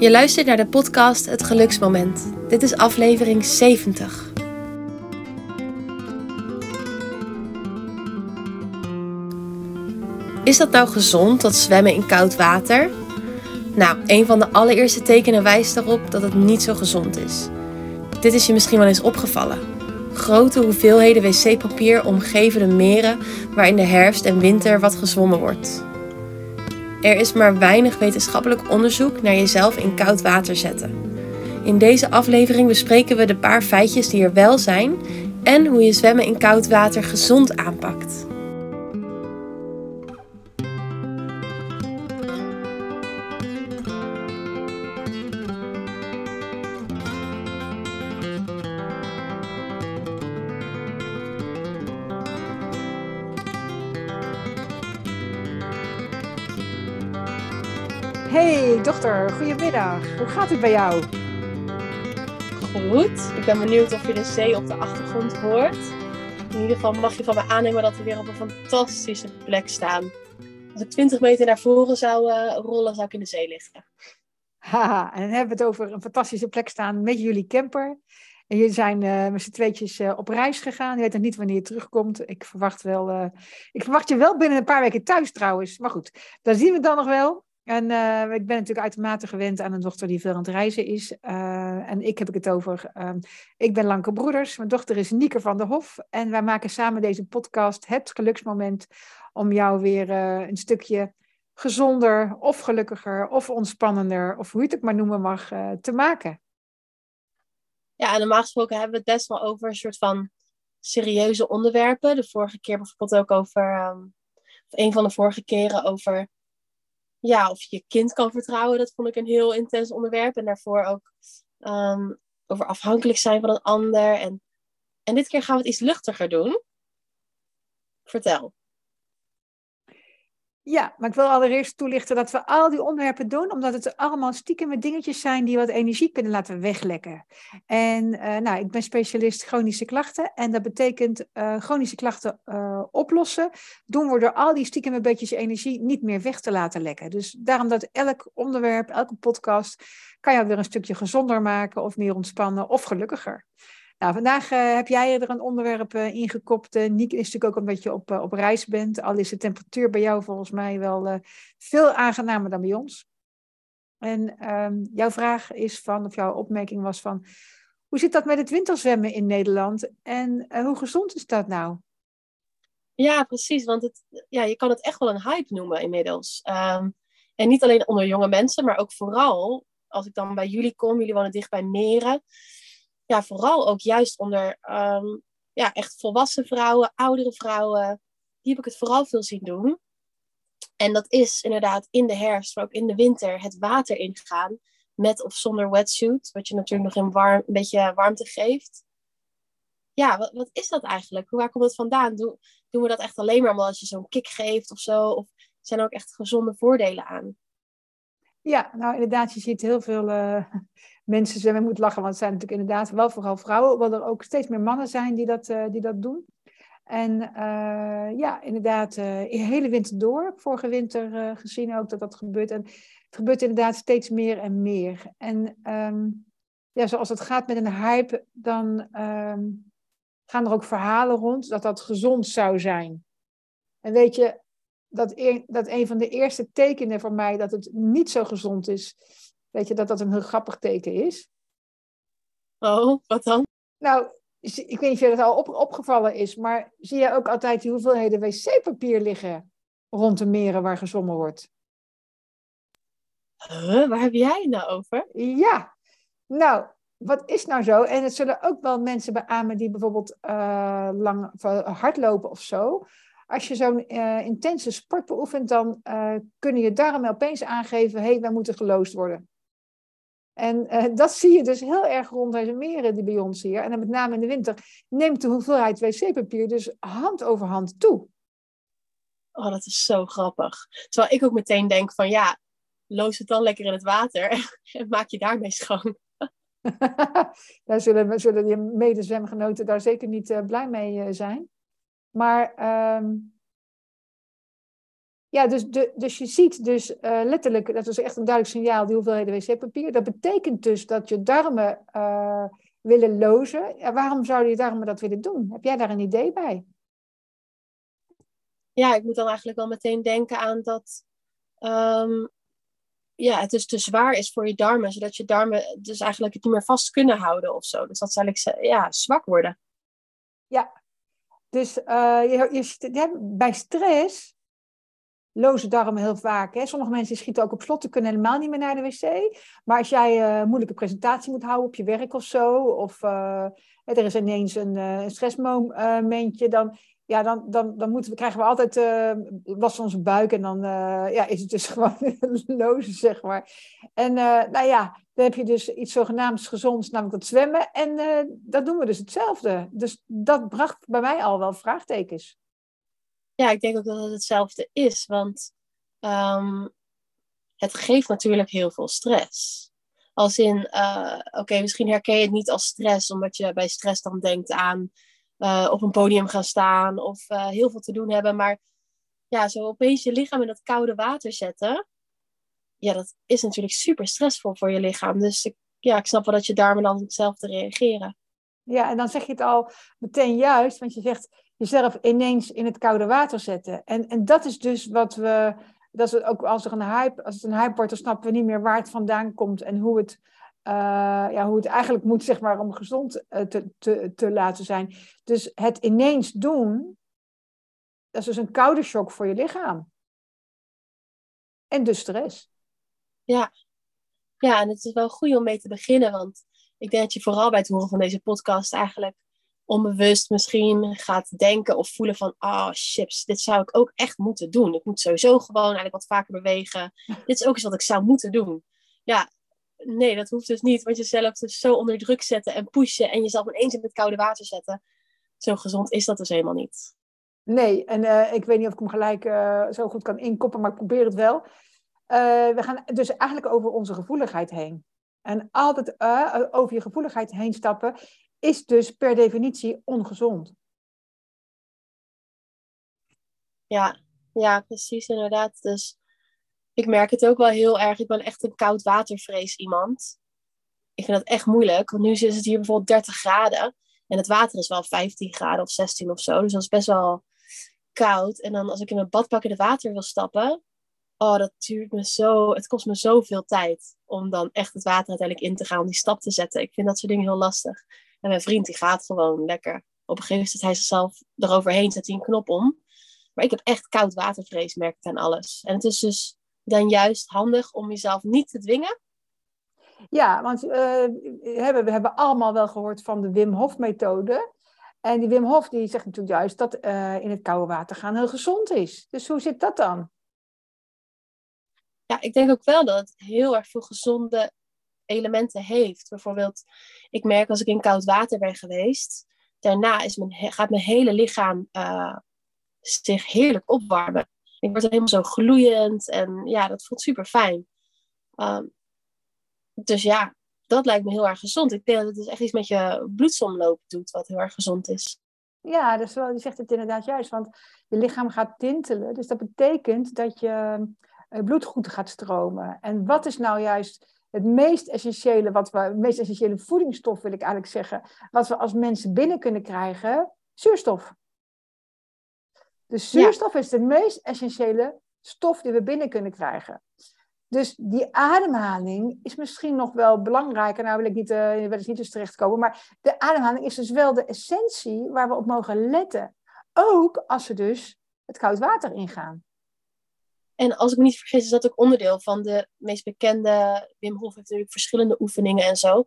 Je luistert naar de podcast Het Geluksmoment. Dit is aflevering 70. Is dat nou gezond, dat zwemmen in koud water? Nou, een van de allereerste tekenen wijst erop dat het niet zo gezond is. Dit is je misschien wel eens opgevallen. Grote hoeveelheden wc-papier omgeven de meren waar in de herfst en winter wat gezwommen wordt. Er is maar weinig wetenschappelijk onderzoek naar jezelf in koud water zetten. In deze aflevering bespreken we de paar feitjes die er wel zijn en hoe je zwemmen in koud water gezond aanpakt. Hey dochter, goedemiddag. Hoe gaat het bij jou? Goed, ik ben benieuwd of je de zee op de achtergrond hoort. In ieder geval mag je van me aannemen dat we weer op een fantastische plek staan. Als ik 20 meter naar voren zou uh, rollen, zou ik in de zee liggen. Haha, en dan hebben we het over een fantastische plek staan met jullie camper. En jullie zijn uh, met z'n tweetjes uh, op reis gegaan. Je weet nog niet wanneer je terugkomt. Ik verwacht, wel, ik verwacht je wel binnen een paar weken thuis trouwens. Maar goed, dat zien we dan nog wel. En uh, ik ben natuurlijk uitermate gewend aan een dochter die veel aan het reizen is. Uh, en ik heb het over. Uh, ik ben Lanke Broeders. Mijn dochter is Nieke van der Hof. En wij maken samen deze podcast, Het Geluksmoment, om jou weer eh, een stukje gezonder of gelukkiger of ontspannender, of hoe je het ook maar noemen mag, te maken. Ja, en normaal gesproken hebben we het best wel over een soort van serieuze onderwerpen. De vorige keer bijvoorbeeld ook over, um, of een van de vorige keren over ja, of je kind kan vertrouwen, dat vond ik een heel intens onderwerp. En daarvoor ook um, over afhankelijk zijn van een ander. En, en dit keer gaan we het iets luchtiger doen. Vertel. Ja, maar ik wil allereerst toelichten dat we al die onderwerpen doen, omdat het allemaal stiekem dingetjes zijn die wat energie kunnen laten weglekken. En uh, nou, ik ben specialist chronische klachten en dat betekent uh, chronische klachten uh, oplossen, doen we door al die stiekem beetjes energie niet meer weg te laten lekken. Dus daarom dat elk onderwerp, elke podcast, kan jou weer een stukje gezonder maken of meer ontspannen of gelukkiger. Nou, vandaag uh, heb jij er een onderwerp uh, ingekopt. Uh, Niek is natuurlijk ook een beetje op, op reis bent. Al is de temperatuur bij jou volgens mij wel veel aangenamer dan bij ons. En um, jouw vraag is van, of jouw opmerking was van, hoe zit dat met het winterzwemmen in Nederland? En hoe gezond is dat nou? Ja, precies. Want het, ja, je kan het echt wel een hype noemen inmiddels. Um, en niet alleen onder jonge mensen, maar ook vooral, als ik dan bij jullie kom, jullie wonen dicht bij meren ja, vooral ook juist onder um, ja, echt volwassen vrouwen, oudere vrouwen. Die heb ik het vooral veel zien doen. En dat is inderdaad in de herfst, maar ook in de winter, het water ingaan. Met of zonder wetsuit, wat je natuurlijk nog een, warm, een beetje warmte geeft. Ja, wat, wat is dat eigenlijk? Waar komt het vandaan? Doen, doen we dat echt alleen maar omdat je zo'n kick geeft of zo? Of zijn er ook echt gezonde voordelen aan? Ja, nou inderdaad, je ziet heel veel uh, mensen zwemmen. moet lachen, want het zijn natuurlijk inderdaad wel vooral vrouwen, hoewel er ook steeds meer mannen zijn die dat, uh, die dat doen. En uh, ja, inderdaad, de hele winter door. Vorige winter gezien ook dat dat gebeurt. En het gebeurt inderdaad steeds meer en meer. En um, ja, zoals het gaat met een hype, dan um, gaan er ook verhalen rond dat dat gezond zou zijn. En weet je, dat, een, dat een van de eerste tekenen voor mij dat het niet zo gezond is, weet je, dat dat een heel grappig teken is. Oh, wat dan? Nou, ik weet niet of je dat al op, opgevallen is, maar zie je ook altijd die hoeveelheden wc-papier liggen rond de meren waar gezwommen wordt? Huh, waar heb jij het nou over? Ja, nou, wat is nou zo? En het zullen ook wel mensen beamen die bijvoorbeeld uh, lang hardlopen of zo als je zo'n uh, intense sport beoefent, dan uh, kunnen je darmen opeens aangeven, hé, hey, wij moeten geloosd worden. En uh, dat zie je dus heel erg rond deze meren die bij ons hier. En dan met name in de winter neemt de hoeveelheid wc-papier dus hand over hand toe. Oh, dat is zo grappig. Terwijl ik ook meteen denk van ja, loos het dan lekker in het water en maak je daarmee schoon. daar zullen, zullen je medezwemgenoten daar zeker niet blij mee zijn. Maar um, Ja, dus, de, dus je ziet dus uh, letterlijk, dat is echt een duidelijk signaal, die hoeveelheden wc-papier. Dat betekent dus dat je darmen uh, willen lozen. Ja, waarom zouden je darmen dat willen doen? Heb jij daar een idee bij? Ja, ik moet dan eigenlijk wel meteen denken aan dat um, ja, het dus te zwaar is voor je darmen, zodat je darmen dus eigenlijk het niet meer vast kunnen houden of zo. Dus dat zal ik ja, zwak worden. Ja, dus uh, je, je, bij stress loze darmen heel vaak. Hè. Sommige mensen schieten ook op slot, die kunnen helemaal niet meer naar de wc. Maar als jij een moeilijke presentatie moet houden op je werk of zo, of uh, er is ineens een, een stressmomentje, dan, ja, dan, dan, dan moeten we, krijgen we altijd last van onze buik en dan ja, is het dus gewoon loze, zeg maar. En nou ja, dan heb je dus iets zogenaamds gezonds, namelijk dat zwemmen. En dat doen we dus hetzelfde. Dus dat bracht bij mij al wel vraagtekens ja, ik denk ook dat het hetzelfde is. Want um, het geeft natuurlijk heel veel stress. Als in, uh, oké, misschien herken je het niet als stress, omdat je bij stress dan denkt aan uh, op een podium gaan staan of uh, heel veel te doen hebben. Maar ja, zo opeens je lichaam in dat koude water zetten, ja, dat is natuurlijk super stressvol voor je lichaam. Dus ik, ja, ik snap wel dat je daarmee dan hetzelfde reageren. Ja, en dan zeg je het al meteen juist, want je zegt jezelf ineens in het koude water zetten. En, en dat is dus wat we, dat is ook als er een hype, als het een hype wordt, dan snappen we niet meer waar het vandaan komt en hoe het, uh, ja, hoe het eigenlijk moet, zeg maar, om gezond uh, te, te, te laten zijn. Dus het ineens doen, dat is dus een koude shock voor je lichaam. En dus stress. Ja. ja, en het is wel goed om mee te beginnen, want ik denk dat je vooral bij het horen van deze podcast eigenlijk onbewust misschien gaat denken of voelen van, oh chips, dit zou ik ook echt moeten doen. Ik moet sowieso gewoon eigenlijk wat vaker bewegen. Dit is ook iets wat ik zou moeten doen. Ja, nee, dat hoeft dus niet, want jezelf dus zo onder druk zetten en pushen en jezelf ineens in het koude water zetten. Zo gezond is dat dus helemaal niet. Nee, en uh, ik weet niet of ik hem gelijk uh, zo goed kan inkoppen, maar ik probeer het wel. Uh, we gaan dus eigenlijk over onze gevoeligheid heen. En altijd over je gevoeligheid heen stappen is dus per definitie ongezond. Ja, ja, precies inderdaad. Dus ik merk het ook wel heel erg. Ik ben echt een koud watervrees iemand. Ik vind dat echt moeilijk, want nu is het hier bijvoorbeeld 30 graden. En het water is wel 15 graden of 16 of zo. Dus dat is best wel koud. En dan als ik in mijn badpak in het water wil stappen, oh, dat duurt me zo. Het kost me zoveel tijd om dan echt het water uiteindelijk in te gaan, om die stap te zetten. Ik vind dat soort dingen heel lastig. En mijn vriend die gaat gewoon lekker. Op een gegeven moment zet hij zichzelf eroverheen, zet hij een knop om. Maar ik heb echt koud watervrees, merk ik aan alles. En het is dus dan juist handig om jezelf niet te dwingen. Ja, want uh, we, hebben, allemaal wel gehoord van de Wim Hof methode. En die Wim Hof die zegt natuurlijk juist dat uh, in het koude water gaan heel gezond is. Dus hoe zit dat dan? Ja, ik denk ook wel dat het heel erg veel gezonde elementen heeft. Bijvoorbeeld, ik merk als ik in koud water ben geweest, daarna is mijn, gaat mijn hele lichaam uh, zich heerlijk opwarmen. Ik word helemaal zo gloeiend en ja, dat voelt super fijn. Um, dus ja, dat lijkt me heel erg gezond. Ik denk dat het dus echt iets met je bloedsomloop doet, wat heel erg gezond is. Ja, dus wel, je zegt het inderdaad juist, want je lichaam gaat tintelen. Dus dat betekent dat je eh, bloed goed gaat stromen. En wat is nou juist het meest essentiële, wat we, meest essentiële voedingsstof wil ik eigenlijk zeggen, wat we als mensen binnen kunnen krijgen, zuurstof. Dus zuurstof is de meest essentiële stof die we binnen kunnen krijgen. Dus die ademhaling is misschien nog wel belangrijker. Nou wil ik niet, uh, wil ik niet dus terechtkomen. Maar de ademhaling is dus wel de essentie waar we op mogen letten. Ook als we dus het koud water ingaan. En als ik me niet vergis, is dat ook onderdeel van de meest bekende. Wim Hof heeft natuurlijk verschillende oefeningen en zo.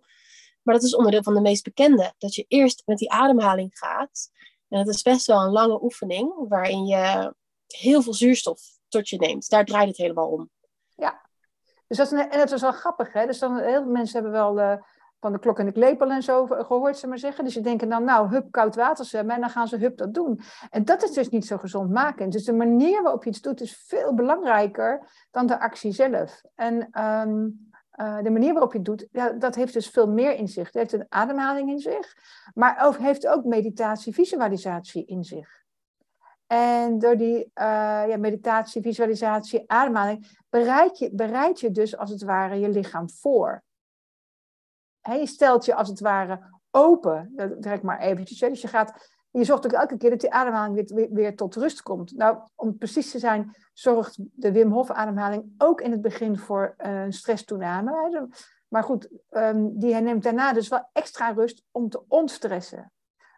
Maar dat is onderdeel van de meest bekende. Dat je eerst met die ademhaling gaat. En dat is best wel een lange oefening, waarin je heel veel zuurstof tot je neemt. Daar draait het helemaal om. Ja, dus dat is, en dat is wel grappig. Hè? Dus dan, heel veel mensen hebben wel uh, van de klok en de klepel en zo gehoord, ze maar zeggen. Dus ze denken dan, nou, hup, koud water zwemmen. En dan gaan ze hup dat doen. En dat is dus niet zo gezond maken. Dus de manier waarop je iets doet is veel belangrijker dan de actie zelf. En um, uh, de manier waarop je het doet, ja, dat heeft dus veel meer in zich. Het heeft een ademhaling in zich, maar ook, heeft ook meditatie, visualisatie in zich. En door die uh, ja, meditatie, visualisatie, ademhaling, bereid je, bereid je dus als het ware je lichaam voor. je stelt je als het ware open. Dat trek maar eventjes. Dus je gaat je zorgt ook elke keer dat die ademhaling weer, tot rust komt. Nou, om precies te zijn, zorgt de Wim Hof ademhaling ook in het begin voor uh, stresstoename. Maar goed, um, die neemt daarna dus wel extra rust om te ontstressen.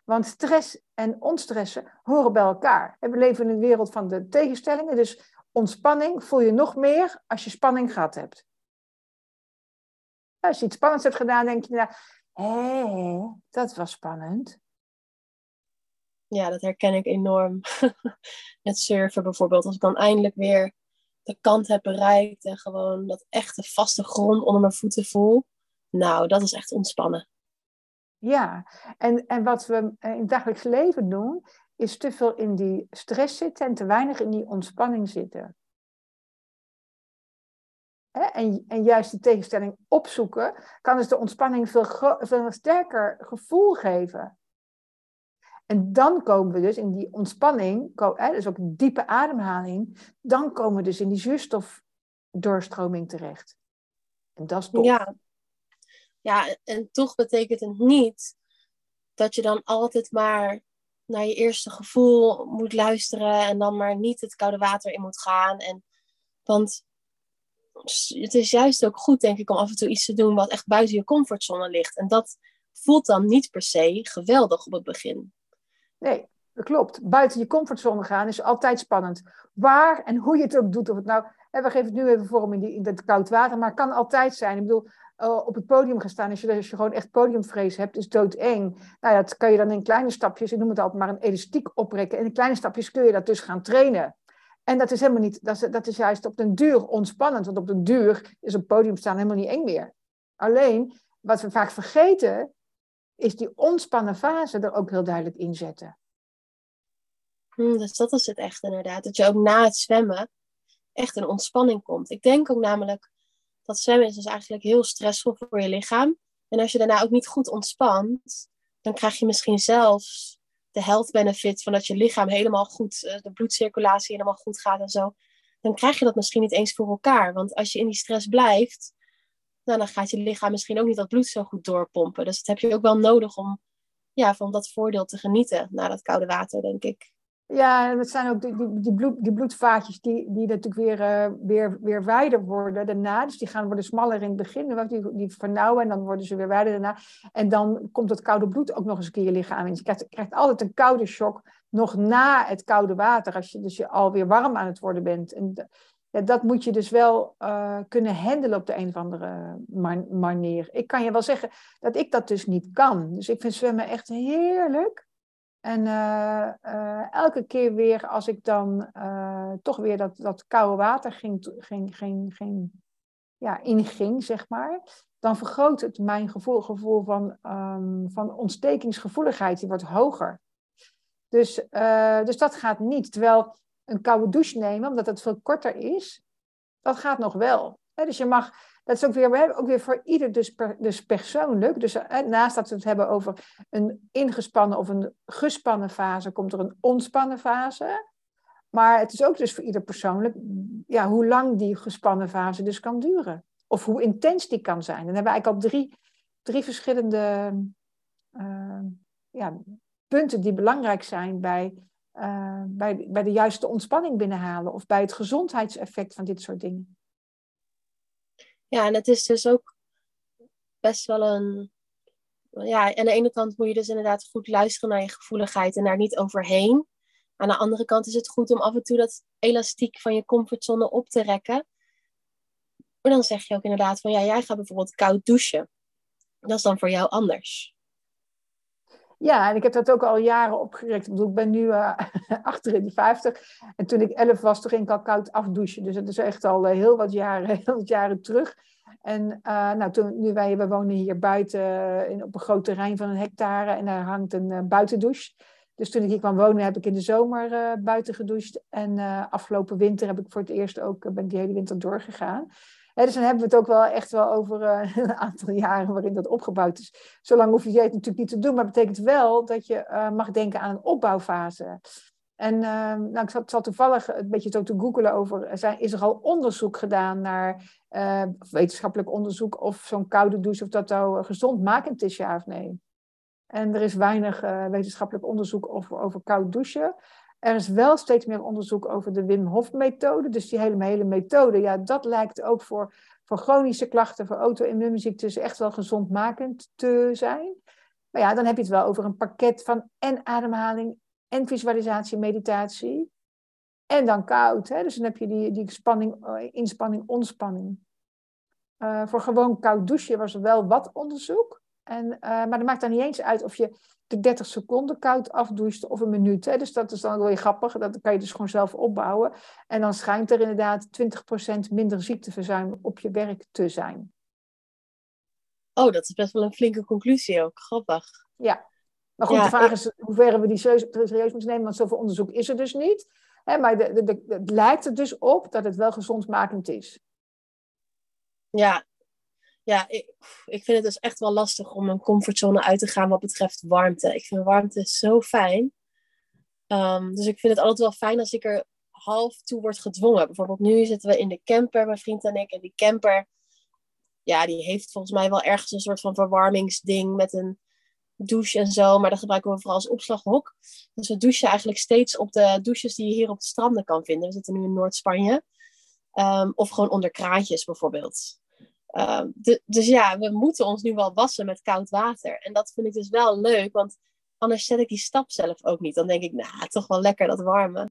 Want stress en ontstressen horen bij elkaar. We leven in een wereld van de tegenstellingen, dus ontspanning voel je nog meer als je spanning gehad hebt. Als je iets spannends hebt gedaan, denk je, hé, dat was spannend ja, dat herken ik enorm. Met surfen bijvoorbeeld. Als ik dan eindelijk weer de kant heb bereikt en gewoon dat echte vaste grond onder mijn voeten voel. Nou, dat is echt ontspannen. Ja, en, en wat we in het dagelijks leven doen, is te veel in die stress zitten en te weinig in die ontspanning zitten. En, en juist die tegenstelling opzoeken, kan dus de ontspanning veel, veel sterker gevoel geven. En dan komen we dus in die ontspanning, dus ook diepe ademhaling, dan komen we dus in die zuurstofdoorstroming terecht. En dat is tof. Ja. ja, en toch betekent het niet dat je dan altijd maar naar je eerste gevoel moet luisteren en dan maar niet het koude water in moet gaan. En, want het is juist ook goed, denk ik, om af en toe iets te doen wat echt buiten je comfortzone ligt. En dat voelt dan niet per se geweldig op het begin. Nee, dat klopt. Buiten je comfortzone gaan is altijd spannend. Waar en hoe je het ook doet. Of het nou, we geven het nu even vorm in, in dat koud water, maar het kan altijd zijn. Ik bedoel, uh, op het podium gaan staan, als je, als je gewoon echt podiumvrees hebt, is doodeng. Nou ja, dat kan je dan in kleine stapjes, ik noem het altijd maar een elastiek oprekken. En in kleine stapjes kun je dat dus gaan trainen. En dat is helemaal niet, dat is, dat is juist op den duur ontspannend, want op den duur is op het podium staan helemaal niet eng meer. Alleen, wat we vaak vergeten, is die ontspannen fase er ook heel duidelijk in zetten. Hmm, dus dat is het echt inderdaad. Dat je ook na het zwemmen echt een ontspanning komt. Ik denk ook namelijk dat zwemmen is dus eigenlijk heel stressvol voor je lichaam. En als je daarna ook niet goed ontspant, dan krijg je misschien zelfs de health benefit van dat je lichaam helemaal goed, eh, de bloedcirculatie helemaal goed gaat en zo. Dan krijg je dat misschien niet eens voor elkaar. Want als je in die stress blijft, nou, dan gaat je lichaam misschien ook niet dat bloed zo goed doorpompen. Dus dat heb je ook wel nodig om ja, van dat voordeel te genieten na dat koude water, denk ik. Ja, het zijn ook die, die, bloed, die bloedvaatjes die, die natuurlijk weer, uh, weer, weer wijder worden daarna. Dus die gaan worden smaller in het begin, die, die vernauwen en dan worden ze weer wijder daarna. En dan komt het koude bloed ook nog eens een keer je lichaam in. Je krijgt, krijgt altijd een koude shock nog na het koude water, als je dus je alweer warm aan het worden bent. En dat moet je dus wel uh, kunnen handelen op de een of andere manier. Ik kan je wel zeggen dat ik dat dus niet kan. Dus ik vind zwemmen echt heerlijk. En uh, uh, elke keer weer als ik dan toch weer dat, dat koude water ging, ging, ging, ging, ja, inging, zeg maar, dan vergroot het mijn gevoel, gevoel van, um, van ontstekingsgevoeligheid, die wordt hoger. Dus, dus dat gaat niet. Terwijl een koude douche nemen, omdat het veel korter is, dat gaat nog wel. dus je mag, dat is ook weer, ook weer voor ieder dus, per, dus persoonlijk. Dus naast dat we het hebben over een ingespannen of een gespannen fase, komt er een ontspannen fase. Maar het is ook dus voor ieder persoonlijk, ja, hoe lang die gespannen fase dus kan duren. Of hoe intens die kan zijn. dan hebben we eigenlijk al drie, drie verschillende uh, ja, punten die belangrijk zijn bij uh, bij, bij de juiste ontspanning binnenhalen of bij het gezondheidseffect van dit soort dingen. Ja, en het is dus ook best wel een. Ja, aan de ene kant moet je dus inderdaad goed luisteren naar je gevoeligheid en daar niet overheen. Aan de andere kant is het goed om af en toe dat elastiek van je comfortzone op te rekken. Maar dan zeg je ook inderdaad van ja, jij gaat bijvoorbeeld koud douchen. Dat is dan voor jou anders. Ja, en ik heb dat ook al jaren opgerekt. Ik, bedoel, ik ben nu uh, achter in de 50. En toen ik 11 was, toen ging ik al koud afdouchen. Dus dat is echt al eh, heel, wat jaren, heel wat jaren terug. En uh, nou, toen, nu wij, we wonen hier buiten in, op een groot terrein van een hectare. En daar hangt een buitendouche. Dus toen ik hier kwam wonen, heb ik in de zomer buiten gedoucht. En afgelopen winter heb ik voor het eerst ook, ben die hele winter doorgegaan dus dan hebben we het ook wel echt wel over uh, een aantal jaren waarin dat opgebouwd is. Zolang hoef je het natuurlijk niet te doen, maar betekent wel dat je uh, mag denken aan een opbouwfase. En ehm, nou, ik zat, toevallig een beetje zo te googelen over, zijn, is er al onderzoek gedaan naar uh, wetenschappelijk onderzoek of zo'n koude douche, of dat nou gezondmakend is, ja of nee. En er is weinig wetenschappelijk onderzoek over, over koud douchen. Er is wel steeds meer onderzoek over de Wim Hof methode. Dus die hele, hele methode, ja, dat lijkt ook voor, voor chronische klachten, voor auto-immuunziektes echt wel gezondmakend te zijn. Maar ja, dan heb je het wel over een pakket van en ademhaling en visualisatie, meditatie. En dan koud. Hè? Dus dan heb je die, die spanning, eh, inspanning, ontspanning. Uh, voor gewoon koud douchen was er wel wat onderzoek. En, uh, maar dat maakt dan niet eens uit of je de 30 seconden koud afdoucht of een minuut. Hè? Dus dat is dan wel weer grappig. Dat kan je dus gewoon zelf opbouwen. En dan schijnt er inderdaad 20% minder ziekteverzuim op je werk te zijn. Oh, dat is best wel een flinke conclusie ook. Grappig. Ja. Maar goed, de vraag is hoe ver we die serieus, serieus moeten nemen, want zoveel onderzoek is er dus niet. Hè? Maar de, de, het lijkt er dus op dat het wel gezondmakend is. Ja, ja, ik, ik vind het dus echt wel lastig om een comfortzone uit te gaan wat betreft warmte. Ik vind warmte zo fijn. Um, dus ik vind het altijd wel fijn als ik er half toe word gedwongen. Bijvoorbeeld nu zitten we in de camper, mijn vriend en ik. En die camper, ja, die heeft volgens mij wel ergens een soort van verwarmingsding met een douche en zo. Maar dat gebruiken we vooral als opslaghok. Dus we douchen eigenlijk steeds op de douches die je hier op de stranden kan vinden. We zitten nu in Noord-Spanje. Um, of gewoon onder kraantjes bijvoorbeeld. Ehm, dus ja, we moeten ons nu wel wassen met koud water. En dat vind ik dus wel leuk, want anders zet ik die stap zelf ook niet. Dan denk ik, nou, toch wel lekker dat warme.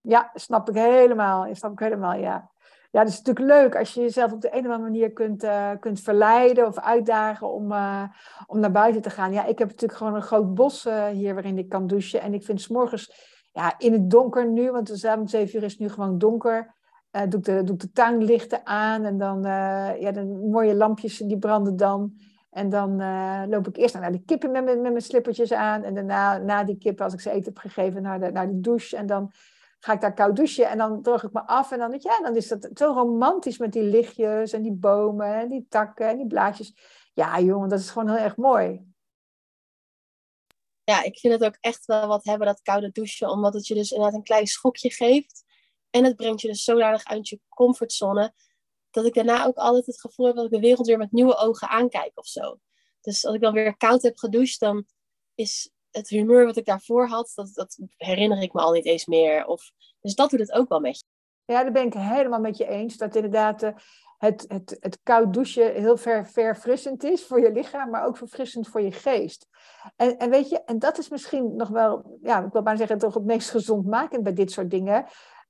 Ja, snap ik helemaal. Snap ik helemaal, ja. Ja, het is natuurlijk leuk als je jezelf op de een of andere manier kunt, uh, kunt verleiden of uitdagen om, uh, om naar buiten te gaan. Ja, ik heb natuurlijk gewoon een groot bos uh, hier waarin ik kan douchen. En ik vind s morgens ja, in het donker nu, want de zeven uur is nu gewoon donker. Uh, doe, ik de, doe de tuinlichten aan en dan uh, ja, de mooie lampjes die branden dan. En dan uh, loop ik eerst naar de kippen met, met, met mijn slippertjes aan. En daarna, na die kippen, als ik ze eten heb gegeven, naar de, naar de douche. En dan ga ik daar koud douchen en dan droog ik me af. En dan, ja, dan is dat zo romantisch met die lichtjes en die bomen en die takken en die blaadjes. Ja, jongen, dat is gewoon heel erg mooi. Ja, ik vind het ook echt wel wat hebben, dat koude douchen. Omdat het je dus inderdaad een klein schokje geeft. En het brengt je dus zodanig uit je comfortzone. Dat ik daarna ook altijd het gevoel heb dat ik de wereld weer met nieuwe ogen aankijk of zo. Dus als ik dan weer koud heb gedoucht, dan is het humeur wat ik daarvoor had, dat, dat herinner ik me al niet eens meer. Of, dus dat doet het ook wel met je. Ja, daar ben ik helemaal met je eens. Dat inderdaad uh, het, het, het koud douchen heel ver, verfrissend is voor je lichaam, maar ook verfrissend voor je geest. En, en weet je, en dat is misschien nog wel, ja, ik wil maar zeggen, toch het meest gezondmakend bij dit soort dingen.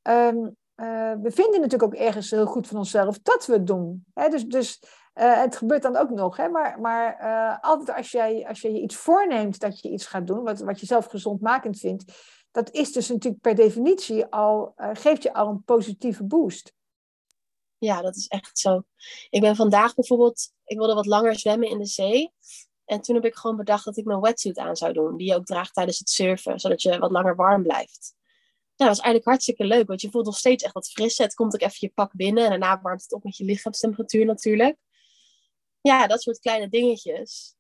Um, uh, we vinden natuurlijk ook ergens heel goed van onszelf dat we het doen. Hè? Dus, dus uh, het gebeurt dan ook nog. Hè? Maar, maar uh, altijd als jij, als je je iets voorneemt dat je iets gaat doen, wat, wat je zelf gezondmakend vindt, dat is dus natuurlijk per definitie al, geeft je al een positieve boost. Ja, dat is echt zo. Ik ben vandaag bijvoorbeeld, ik wilde wat langer zwemmen in de zee. En toen heb ik gewoon bedacht dat ik mijn wetsuit aan zou doen, die je ook draagt tijdens het surfen, zodat je wat langer warm blijft dat was eigenlijk hartstikke leuk. Want je voelt nog steeds echt wat fris. Het komt ook even je pak binnen. En daarna warmt het op met je lichaamstemperatuur natuurlijk. Ja, dat soort kleine dingetjes.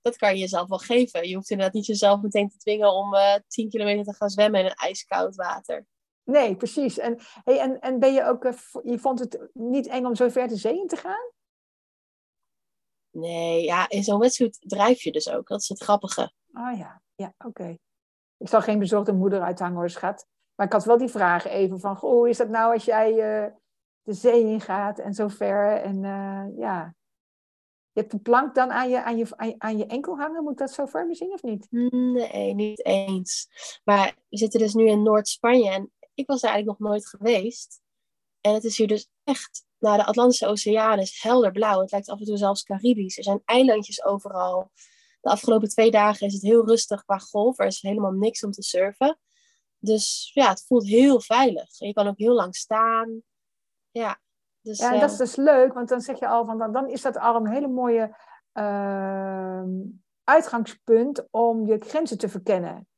Dat kan je jezelf wel geven. Je hoeft inderdaad niet jezelf meteen te dwingen om uh, eh, 10 kilometer te gaan zwemmen in een ijskoud water. Nee, precies. En, hey, en, en ben je ook, uh, je vond het niet eng om zo ver de zee in te gaan? Nee, ja, in zo'n wedstrijd drijf je dus ook. Dat is het grappige. Ah ja, ja, oké. Ik zal geen bezorgde moeder uithangen hoor, schat. Maar ik had wel die vraag even van, hoe is dat nou als jij uh, de zee ingaat en zo ver? En uh, ja, je hebt een plank dan aan je, aan, je, aan, je, enkel hangen. Moet dat zo ver zien of niet? Nee, niet eens. Maar we zitten dus nu in Noord-Spanje en ik was daar eigenlijk nog nooit geweest. En het is hier dus echt, nou de Atlantische Oceaan is helder blauw. Het lijkt af en toe zelfs Caribisch. Er zijn eilandjes overal de afgelopen twee dagen is het heel rustig qua golf. Er is helemaal niks om te surfen. Dus ja, het voelt heel veilig. En je kan ook heel lang staan. Ja, dus, ja en dat is eh, dus leuk, want dan zeg je al van dan, dan is dat al een hele mooie uh, uitgangspunt om je grenzen te verkennen.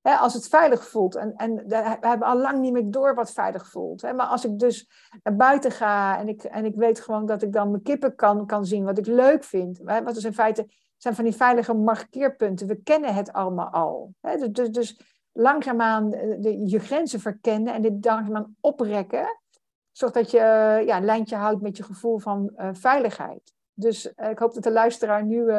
Hè, als het veilig voelt. En, en we hebben al lang niet meer door wat veilig voelt. Hè. Maar als ik dus naar buiten ga en ik, en ik weet gewoon dat ik dan mijn kippen kan, kan zien, wat ik leuk vind. Hè, wat is in feite zijn van die veilige markeerpunten. We kennen het allemaal al. Dus, dus, dus, langzaamaan de, je grenzen verkennen en dit langzaamaan oprekken, zodat je uh, ja, een lijntje houdt met je gevoel van uh, veiligheid. Dus ik hoop dat de luisteraar nu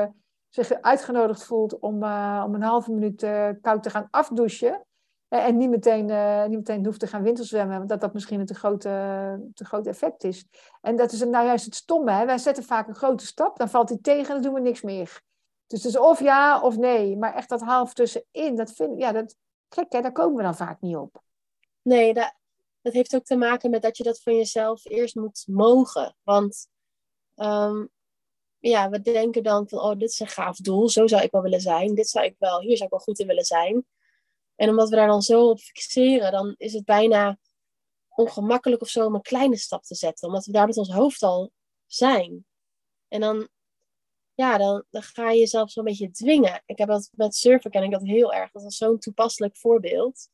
zich uitgenodigd voelt om, om een halve minuut koud te gaan afdouchen. En niet meteen, uh, niet meteen hoeft te gaan winterzwemmen, want dat dat misschien een te groot, te groot effect is. En dat is nou juist het stomme. Hè? Wij zetten vaak een grote stap, dan valt hij tegen en dan doen we niks meer. Dus het is of ja of nee. Maar echt dat half tussenin, dat vind ja, dat hè, daar komen we dan vaak niet op. Nee, dat, dat heeft ook te maken met dat je dat van jezelf eerst moet mogen. Want um, ja, we denken dan van, oh, dit is een gaaf doel, zo zou ik wel willen zijn. Dit zou ik wel, hier zou ik wel goed in willen zijn. En omdat we daar dan zo op fixeren, dan is het bijna ongemakkelijk of zo om een kleine stap te zetten. Omdat we daar met ons hoofd al zijn. En dan, ja, dan, ga je jezelf zo'n beetje dwingen. Ik heb dat met surfen ken ik dat heel erg. Dat is zo'n toepasselijk voorbeeld.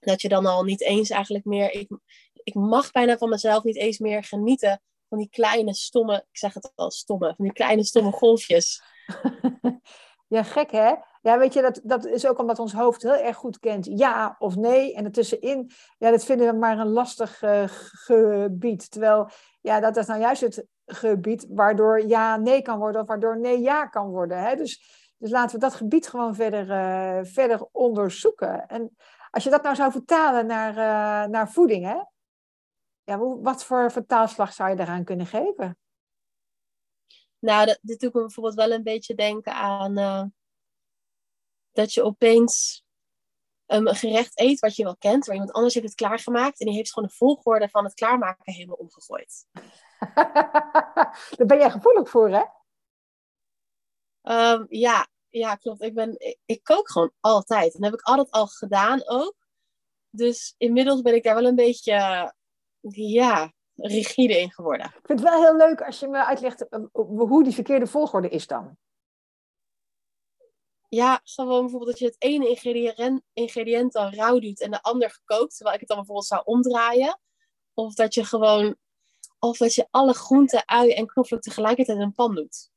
Dat je dan al niet eens eigenlijk meer. Ik, ik mag bijna van mezelf niet eens meer genieten van die kleine stomme, ik zeg het al stomme, van die kleine stomme golfjes. Ja, gek hè? Ja, weet je, dat, dat is ook omdat ons hoofd heel erg goed kent ja of nee. En ertussenin, ja, dat vinden we maar een lastig uh, gebied. Terwijl, ja, dat is nou juist het gebied waardoor ja nee kan worden of waardoor nee ja kan worden. Hè? Dus, dus laten we dat gebied gewoon verder, uh, verder onderzoeken. En als je dat nou zou vertalen naar, uh, naar voeding, hè? Ja, wat voor vertaalslag zou je daaraan kunnen geven? Nou, dat, dit doet me bijvoorbeeld wel een beetje denken aan dat je opeens um, een gerecht eet wat je wel kent, waar iemand anders heeft het klaargemaakt en die heeft gewoon de volgorde van het klaarmaken helemaal omgegooid. Daar ben jij gevoelig voor, hè? Um, ja, ja, klopt. Ik, ben, ik, ik, kook gewoon altijd. En dat heb ik altijd al gedaan ook. Dus inmiddels ben ik daar wel een beetje, ja, rigide in geworden. Ik vind het wel heel leuk als je me uitlegt eh, hoe die verkeerde volgorde is dan. Ja, gewoon bijvoorbeeld dat je het ene ingrediënt, ingrediënt dan rauw doet en de ander gekookt, terwijl ik het dan bijvoorbeeld zou omdraaien. Of dat je gewoon, of dat je alle groenten, ui en knoflook tegelijkertijd in een pan doet.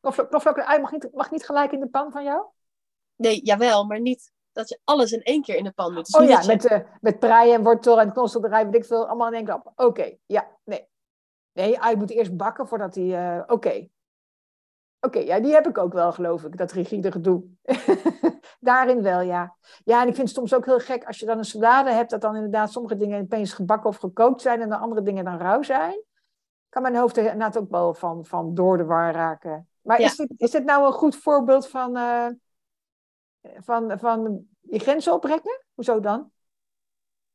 Knoflook, knoflook en ui mag niet, mag niet gelijk in de pan van jou? Nee, jawel, maar niet dat je alles in één keer in de pan doet. Dus oh ja, met, uh, met prei en wortel en knoflookerij, weet ik veel, allemaal in één klap. Oké, ja, nee. Nee, ui moet eerst bakken voordat hij... Uh, Oké. Oké, ja, die heb ik ook wel, geloof ik, dat rigide gedoe. Daarin wel, ja. Ja, en ik vind het soms ook heel gek als je dan een salade hebt, dat dan inderdaad sommige dingen opeens gebakken of gekookt zijn en de andere dingen dan rauw zijn. Kan mijn hoofd er inderdaad ook wel van, van door de war raken. Maar is, dit, is dit nou een goed voorbeeld van... Uh, van, van je grenzen oprekken? Hoezo dan?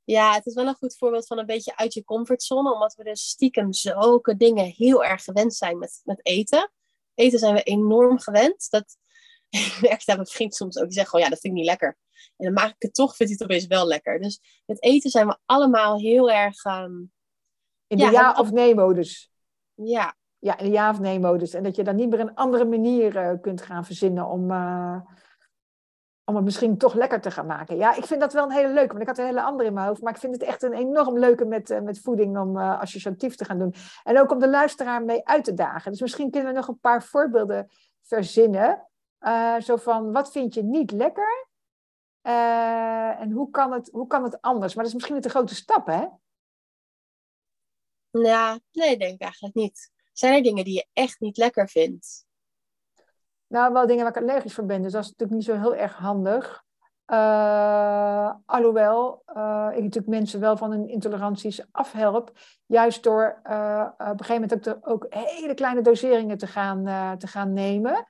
Ja, het is wel een goed voorbeeld van een beetje uit je comfortzone. Omdat we dus stiekem zulke dingen heel erg gewend zijn met, met eten. Eten zijn we enorm gewend. Dat ik merk dat mijn vriend soms ook. Die zegt gewoon, ja, dat vind ik niet lekker. En dan maak ik het toch, vindt hij het opeens wel lekker. Dus met eten zijn we allemaal heel erg... Ehm, in de ja, of nee modus. Ja. Ja, in de ja of nee modus. En dat je dan niet meer een andere manier uh, kunt gaan verzinnen om... Uh, om het misschien toch lekker te gaan maken. Ja, ik vind dat wel een hele leuke, want ik had een hele andere in mijn hoofd. Maar ik vind het echt een enorm leuke met, uh, met voeding om uh, associatief te gaan doen. En ook om de luisteraar mee uit te dagen. Dus misschien kunnen we nog een paar voorbeelden verzinnen. Uh, zo van, wat vind je niet lekker? en hoe kan, het, hoe kan het anders? Maar dat is misschien een te grote stap, hè? Ja, nee, denk ik eigenlijk niet. Zijn er dingen die je echt niet lekker vindt? Nou, wel dingen waar ik allergisch voor ben. Dus dat is natuurlijk niet zo heel erg handig. Uh, alhoewel uh, ik natuurlijk mensen wel van hun intoleranties afhelp. Juist door uh, op een gegeven moment ook, de, ook, hele kleine doseringen te gaan, te gaan nemen.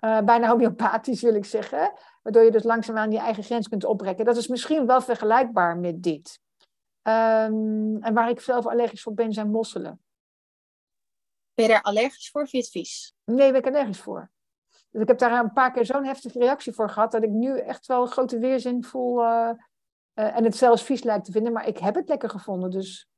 bijna homeopathisch wil ik zeggen. Waardoor je dus langzaamaan je eigen grens kunt oprekken. Dat is misschien wel vergelijkbaar met dit. Um, en waar ik zelf allergisch voor ben, zijn mosselen. Ben je daar allergisch voor? Vind je het vies? Nee, ben ik allergisch voor. Dus ik heb daar een paar keer zo'n heftige reactie voor gehad, dat ik nu echt wel een grote weerzin voel uh, uh, en het zelfs vies lijkt te vinden, maar ik heb het lekker gevonden, dus...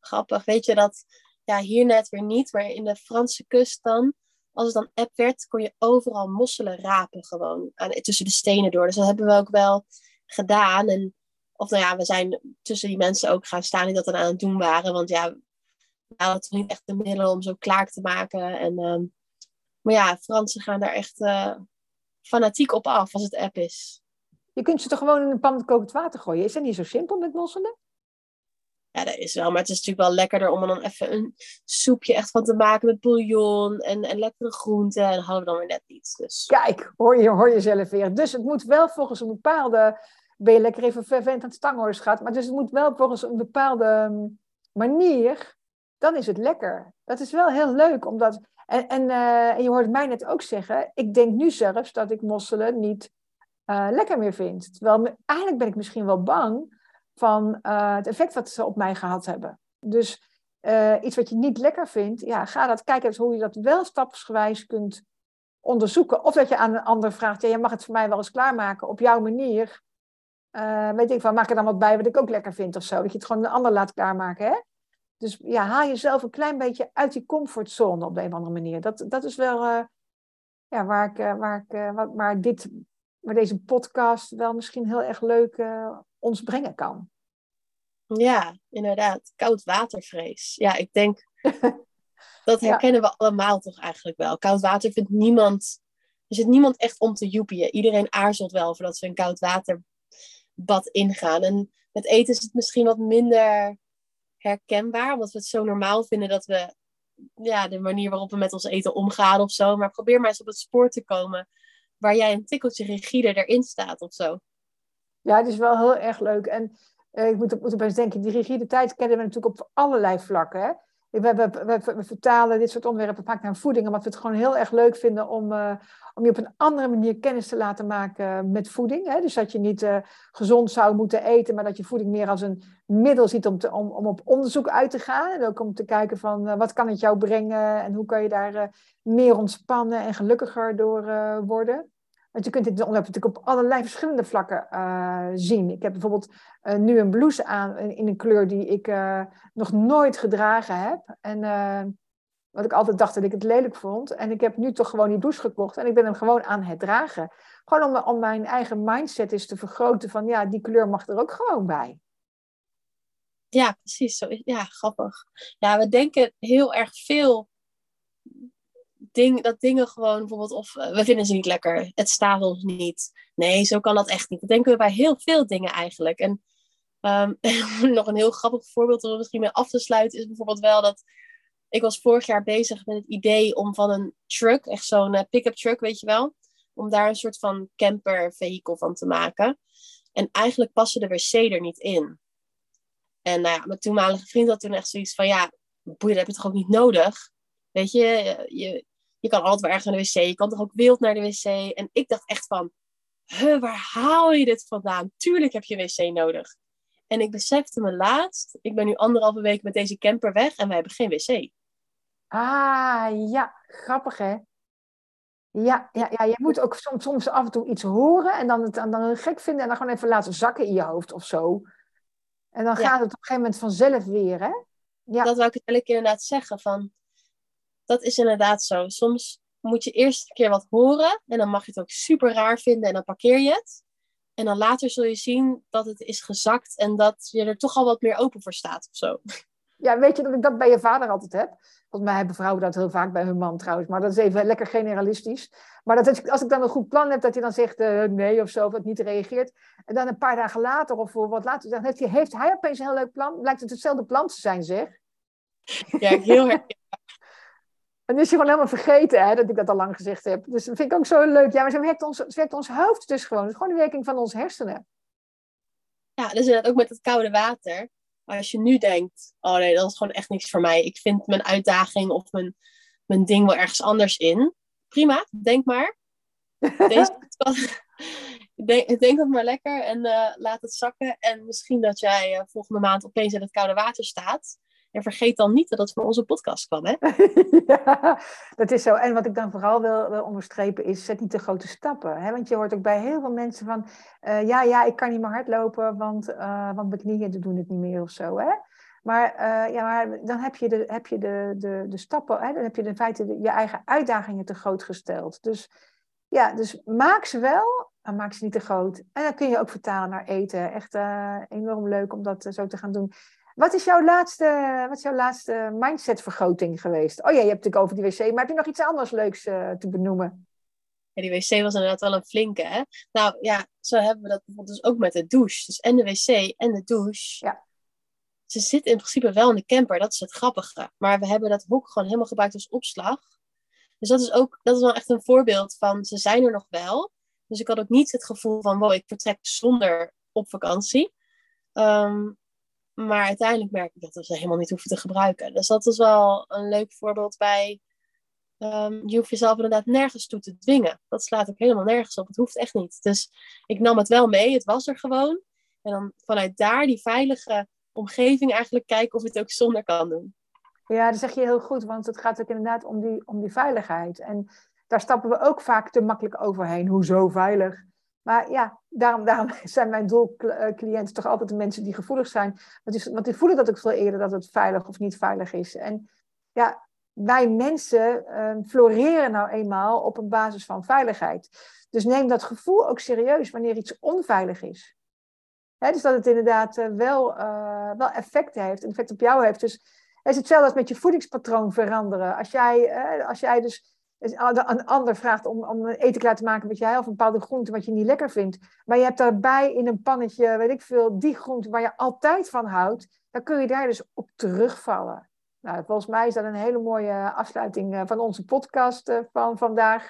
Grappig, weet je dat, ja, hier net weer niet, maar in de Franse kust dan, als het dan app werd, kon je overal mosselen rapen gewoon, aan, tussen de stenen door. Dus dat hebben we ook wel gedaan en, of nou ja, we zijn tussen die mensen ook gaan staan die dat dan aan het doen waren, want ja, we hadden toch niet echt de middelen om zo klaar te maken en... Um, maar ja, Fransen gaan daar echt uh, fanatiek op af als het app is. Je kunt ze toch gewoon in een pan met kokend water gooien? Is dat niet zo simpel met mosselen? Ja, dat is wel. Maar het is natuurlijk wel lekkerder om er dan even een soepje echt van te maken met bouillon en, en lekkere groenten. En hadden we dan weer net niet. Dus. Kijk, hoor je, hoor je zelf weer. Dus het moet wel volgens een bepaalde... Ben je lekker even vervent aan het gaat. Maar dus het moet wel volgens een bepaalde mm, manier. Dan is het lekker. Dat is wel heel leuk. Omdat, en, en, eh, en je hoort mij net ook zeggen. Ik denk nu zelfs dat ik mosselen niet uh, lekker meer vind. Terwijl eigenlijk ben ik misschien wel bang van uh, het effect wat ze op mij gehad hebben. Dus iets wat je niet lekker vindt, ja, ga dat kijken hoe je dat wel stapsgewijs kunt onderzoeken. Of dat je aan een ander vraagt, ja, je mag het voor mij wel eens klaarmaken op jouw manier. Weet ik van, maak er dan wat bij wat ik ook lekker vind of zo. Dat je het gewoon een ander laat klaarmaken, hè? Dus ja, haal jezelf een klein beetje uit die comfortzone op de een of andere manier. Dat, dat is wel ja, waar, ik, waar, ik, waar, waar, dit, waar deze podcast wel misschien heel erg leuk ons brengen kan. Ja, inderdaad. Koud watervrees. Ja, ik denk dat herkennen we allemaal toch eigenlijk wel. Koud water vindt niemand. Er zit niemand echt om te joepien. Iedereen aarzelt wel voordat ze een koud waterbad ingaan. En met eten is het misschien wat minder herkenbaar, omdat we het zo normaal vinden dat we ja, de manier waarop we met ons eten omgaan of zo. Maar probeer maar eens op het spoor te komen waar jij een tikkeltje rigide erin staat of zo. Ja, het is wel heel erg leuk. En uh, ik moet, moet opeens denken, die rigide tijd kennen we natuurlijk op allerlei vlakken. Hè? We, vertalen dit soort onderwerpen vaak naar voeding, omdat we het gewoon heel erg leuk vinden om, uh, om je op een andere manier kennis te laten maken met voeding. Hè? Dus dat je niet uh, gezond zou moeten eten, maar dat je voeding meer als een middel ziet om, te, om, om op onderzoek uit te gaan. En ook om te kijken van wat kan het jou brengen en hoe kan je daar meer ontspannen en gelukkiger door worden. Want je kunt dit onderwerp natuurlijk op allerlei verschillende vlakken uh, zien. Ik heb bijvoorbeeld uh, nu een blouse aan in een kleur die ik uh, nog nooit gedragen heb. En wat ik altijd dacht dat ik het lelijk vond. En ik heb nu toch gewoon die blouse gekocht en ik ben hem gewoon aan het dragen. Gewoon om, om mijn eigen mindset eens te vergroten van ja, die kleur mag er ook gewoon bij. Ja, precies. Zo ja, grappig. Ja, we denken heel erg veel dat dingen gewoon bijvoorbeeld, of uh, we vinden ze niet lekker, het staat ons niet. Nee, zo kan dat echt niet. Dat denken we bij heel veel dingen eigenlijk. En um, nog een heel grappig voorbeeld om misschien mee af te sluiten is bijvoorbeeld wel dat ik was vorig jaar bezig met het idee om van een truck, echt zo'n uh, pick-up truck, weet je wel, om daar een soort van camper vehikel van te maken. En eigenlijk passen de wc er niet in. En nou mijn toenmalige vriend had toen echt zoiets van, ja, boeien, dat heb je toch ook niet nodig? Weet je, je, je kan altijd wel ergens naar de wc. Je kan toch ook wild naar de wc. En ik dacht echt van, huh, waar haal je dit vandaan? Tuurlijk heb je een wc nodig. En ik besefte me laatst, ik ben nu anderhalve week met deze camper weg en we hebben geen wc. Ah, ja, grappig hè? Ja, ja, ja, je moet ook soms, soms af en toe iets horen en dan het dan gek vinden en dan gewoon even laten zakken in je hoofd of zo. En dan gaat het op een gegeven moment vanzelf weer, hè? Ja. Dat wil ik eigenlijk inderdaad zeggen. Van, dat is inderdaad zo. Soms moet je eerst een keer wat horen en dan mag je het ook super raar vinden en dan parkeer je het. En dan later zul je zien dat het is gezakt en dat je er toch al wat meer open voor staat of zo. Ja, weet je dat ik dat bij je vader altijd heb? Volgens mij hebben vrouwen dat heel vaak bij hun man trouwens, maar dat is even lekker generalistisch. Maar dat als ik dan een goed plan heb, dat hij dan zegt uh, nee of zo, of het niet reageert. En dan een paar dagen later of wat later, dan heeft hij, heeft hij opeens een heel leuk plan. Blijkt het hetzelfde plan te zijn, zeg. Ja, heel erg. En is je gewoon helemaal vergeten hè, dat ik dat al lang gezegd heb. Dus dat vind ik ook zo leuk. Ja, maar zo werkt ons, werkt ons hoofd dus gewoon. Het is gewoon de werking van onze hersenen. Ja, dus ook met het koude water. Als je nu denkt, oh nee, dat is gewoon echt niks voor mij. Ik vind mijn uitdaging of mijn, mijn ding wel ergens anders in. Prima, denk maar. Deze, denk, denk het maar lekker en uh, laat het zakken. En misschien dat jij uh, volgende maand opeens in het koude water staat. Vergeet dan niet dat het van onze podcast kwam, hè? dat is zo. En wat ik dan vooral wil, onderstrepen is, zet niet te grote stappen. Hè? Want je hoort ook bij heel veel mensen van, uh, ja, ja, ik kan niet meer hardlopen, want, uh, want mijn knieën doen het niet meer of zo, hè? Maar, uh, ja, maar dan heb je de, heb je de, de, de stappen, hè? dan heb je in feite je eigen uitdagingen te groot gesteld. Dus ja, dus maak ze wel, maar maak ze niet te groot. En dan kun je ook vertalen naar eten. Echt enorm leuk om dat zo te gaan doen. Wat is jouw laatste, wat is jouw laatste mindsetvergroting geweest? Oh ja, je hebt het over die wc, maar heb je nog iets anders leuks uh, te benoemen? Ja, die wc was inderdaad wel een flinke, hè? Nou ja, zo hebben we dat bijvoorbeeld dus ook met de douche. Dus en de wc en de douche. Ja. Ze zitten in principe wel in de camper, dat is het grappige. Maar we hebben dat hok gewoon helemaal gebruikt als opslag. Dus dat is ook, dat is wel echt een voorbeeld van, ze zijn er nog wel. Dus ik had ook niet het gevoel van, wow, ik vertrek zonder op vakantie. Ehm, maar uiteindelijk merk ik dat we ze helemaal niet hoeven te gebruiken. Dus dat is wel een leuk voorbeeld bij. ehm, je hoeft jezelf inderdaad nergens toe te dwingen. Dat slaat ook helemaal nergens op. Het hoeft echt niet. Dus ik nam het wel mee. Het was er gewoon. En dan vanuit daar die veilige omgeving eigenlijk kijken of het ook zonder kan doen. Ja, dat zeg je heel goed, want het gaat ook inderdaad om die, om die veiligheid. En daar stappen we ook vaak te makkelijk overheen. Hoezo veilig? Maar ja, daarom, daarom zijn mijn doelcliënten toch altijd de mensen die gevoelig zijn. Want die, want die voelen dat ook veel eerder dat het veilig of niet veilig is. En ja, wij mensen eh, floreren nou eenmaal op een basis van veiligheid. Dus neem dat gevoel ook serieus wanneer iets onveilig is. Dus dat het inderdaad uh, wel, uh, wel effect heeft, effect op jou heeft. Dus het is hetzelfde als met je voedingspatroon veranderen. Als jij, als jij dus een ander vraagt om, om een eten klaar te maken wat jij of een bepaalde groente wat je niet lekker vindt. Maar je hebt daarbij in een pannetje, weet ik veel, die groente waar je altijd van houdt. Dan kun je daar dus op terugvallen. Nou, volgens mij is dat een hele mooie afsluiting van onze podcast van vandaag.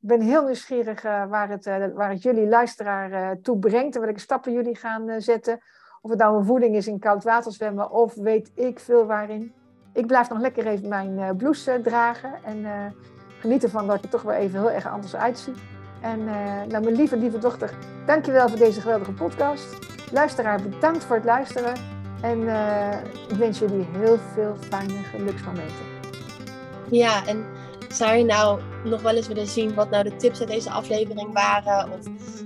Ik ben heel nieuwsgierig waar, het, waar het jullie luisteraar toe brengt en welke stappen jullie gaan zetten. Of het nou een voeding is in koud water zwemmen of weet ik veel waarin. Ik blijf nog lekker even mijn blouse dragen en geniet ervan dat je toch weer even heel erg anders uitziet. En uh, nou, mijn lieve, lieve dochter, dankjewel voor deze geweldige podcast. Luisteraar, bedankt voor het luisteren. En uh, ik wens jullie heel veel fijne geluksmomenten. Ja, en zou je nou nog wel eens willen zien wat nou de tips uit deze aflevering waren? Of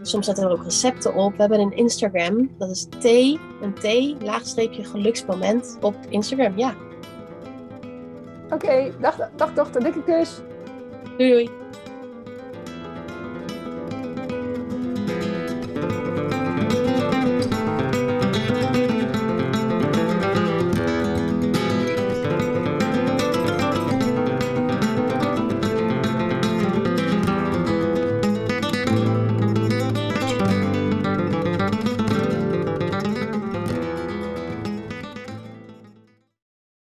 soms zetten we er ook recepten op. We hebben een Instagram, dat is T, een T, laagstreepje geluksmoment op Instagram, ja. Oké, okay, dag, dag dochter, dikke kus. Doei doei.